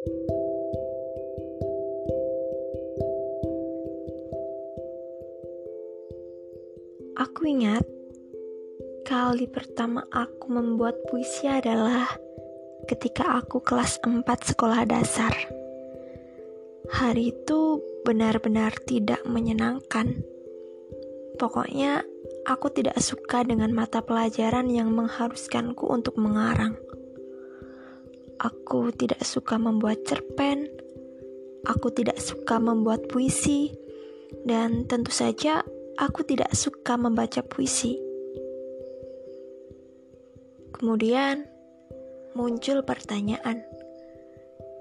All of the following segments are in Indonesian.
Aku ingat kali pertama aku membuat puisi adalah ketika aku kelas 4 sekolah dasar. Hari itu benar-benar tidak menyenangkan. Pokoknya aku tidak suka dengan mata pelajaran yang mengharuskanku untuk mengarang. Aku tidak suka membuat cerpen. Aku tidak suka membuat puisi. Dan tentu saja aku tidak suka membaca puisi. Kemudian muncul pertanyaan,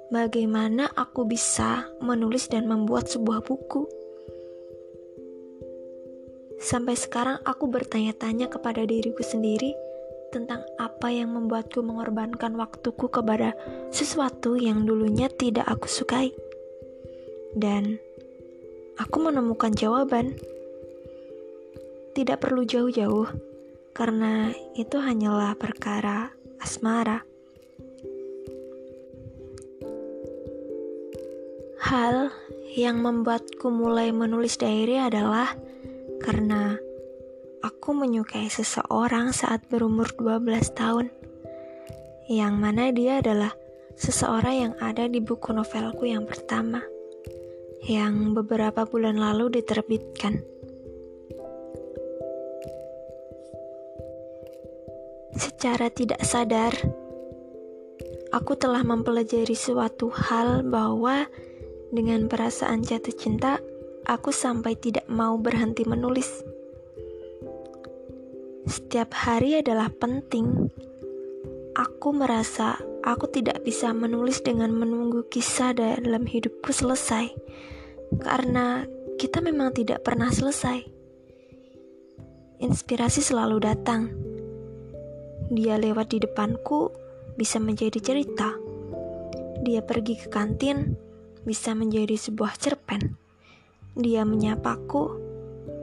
bagaimana aku bisa menulis dan membuat sebuah buku? Sampai sekarang aku bertanya-tanya kepada diriku sendiri tentang apa yang membuatku mengorbankan waktuku kepada sesuatu yang dulunya tidak aku sukai. Dan aku menemukan jawaban. Tidak perlu jauh-jauh karena itu hanyalah perkara asmara. Hal yang membuatku mulai menulis diary adalah karena aku menyukai seseorang saat berumur 12 tahun. Yang mana dia adalah seseorang yang ada di buku novelku yang pertama, yang beberapa bulan lalu diterbitkan. Secara tidak sadar, aku telah mempelajari suatu hal bahwa dengan perasaan jatuh cinta, aku sampai tidak mau berhenti menulis. Setiap hari adalah penting. Aku merasa aku tidak bisa menulis dengan menunggu kisah dalam hidupku selesai, karena kita memang tidak pernah selesai. Inspirasi selalu datang dia lewat di depanku bisa menjadi cerita. Dia pergi ke kantin bisa menjadi sebuah cerpen. Dia menyapaku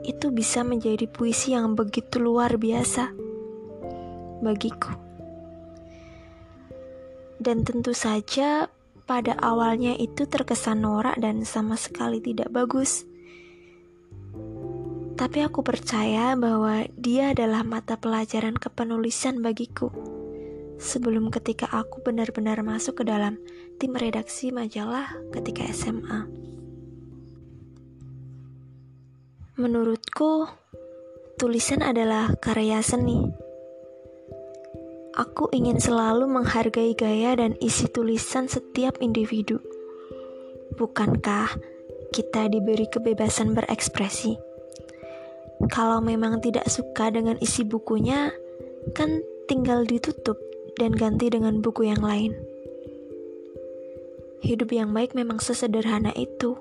itu bisa menjadi puisi yang begitu luar biasa bagiku. Dan tentu saja pada awalnya itu terkesan norak dan sama sekali tidak bagus. Tapi aku percaya bahwa dia adalah mata pelajaran kepenulisan bagiku. Sebelum ketika aku benar-benar masuk ke dalam tim redaksi majalah ketika SMA. Menurutku, tulisan adalah karya seni. Aku ingin selalu menghargai gaya dan isi tulisan setiap individu. Bukankah kita diberi kebebasan berekspresi? Kalau memang tidak suka dengan isi bukunya, kan tinggal ditutup dan ganti dengan buku yang lain. Hidup yang baik memang sesederhana itu,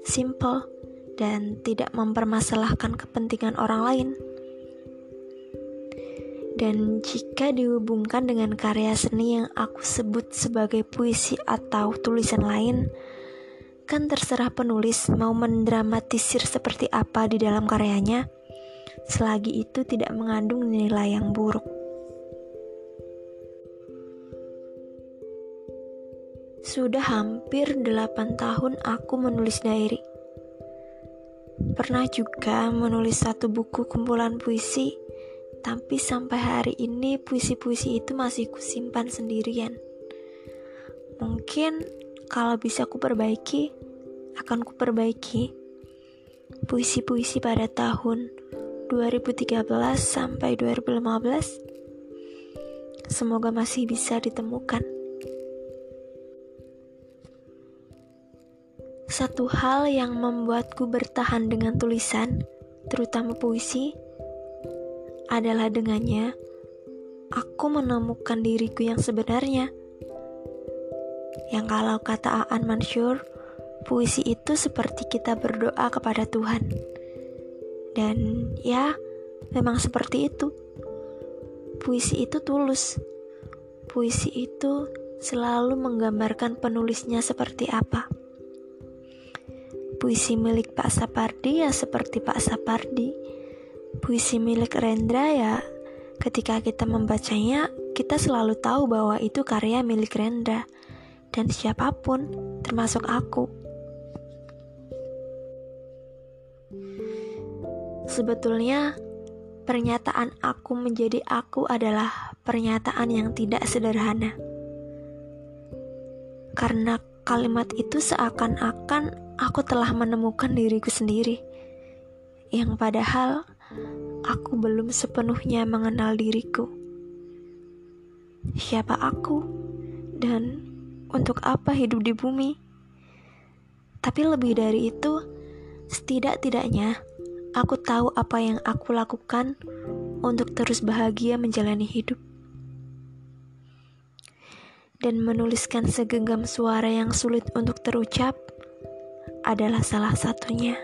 simple, dan tidak mempermasalahkan kepentingan orang lain. Dan jika dihubungkan dengan karya seni yang aku sebut sebagai puisi atau tulisan lain, Kan terserah penulis mau mendramatisir seperti apa di dalam karyanya, selagi itu tidak mengandung nilai yang buruk. Sudah hampir 8 tahun aku menulis diary. Pernah juga menulis satu buku kumpulan puisi, tapi sampai hari ini puisi-puisi itu masih kusimpan sendirian. Mungkin kalau bisa ku perbaiki, akan ku perbaiki. Puisi-puisi pada tahun 2013 sampai 2015 semoga masih bisa ditemukan. Satu hal yang membuatku bertahan dengan tulisan, terutama puisi, adalah dengannya aku menemukan diriku yang sebenarnya yang kalau kata Aan Mansur, puisi itu seperti kita berdoa kepada Tuhan. Dan ya, memang seperti itu. Puisi itu tulus. Puisi itu selalu menggambarkan penulisnya seperti apa. Puisi milik Pak Sapardi ya seperti Pak Sapardi. Puisi milik Rendra ya ketika kita membacanya, kita selalu tahu bahwa itu karya milik Rendra dan siapa pun, termasuk aku. Sebetulnya, pernyataan aku menjadi aku adalah pernyataan yang tidak sederhana. Karena kalimat itu seakan-akan aku telah menemukan diriku sendiri, yang padahal aku belum sepenuhnya mengenal diriku. Siapa aku, dan untuk apa hidup di bumi? Tapi lebih dari itu, setidak-tidaknya Aku tahu apa yang aku lakukan untuk terus bahagia menjalani hidup. Dan menuliskan segenggam suara yang sulit untuk terucap adalah salah satunya.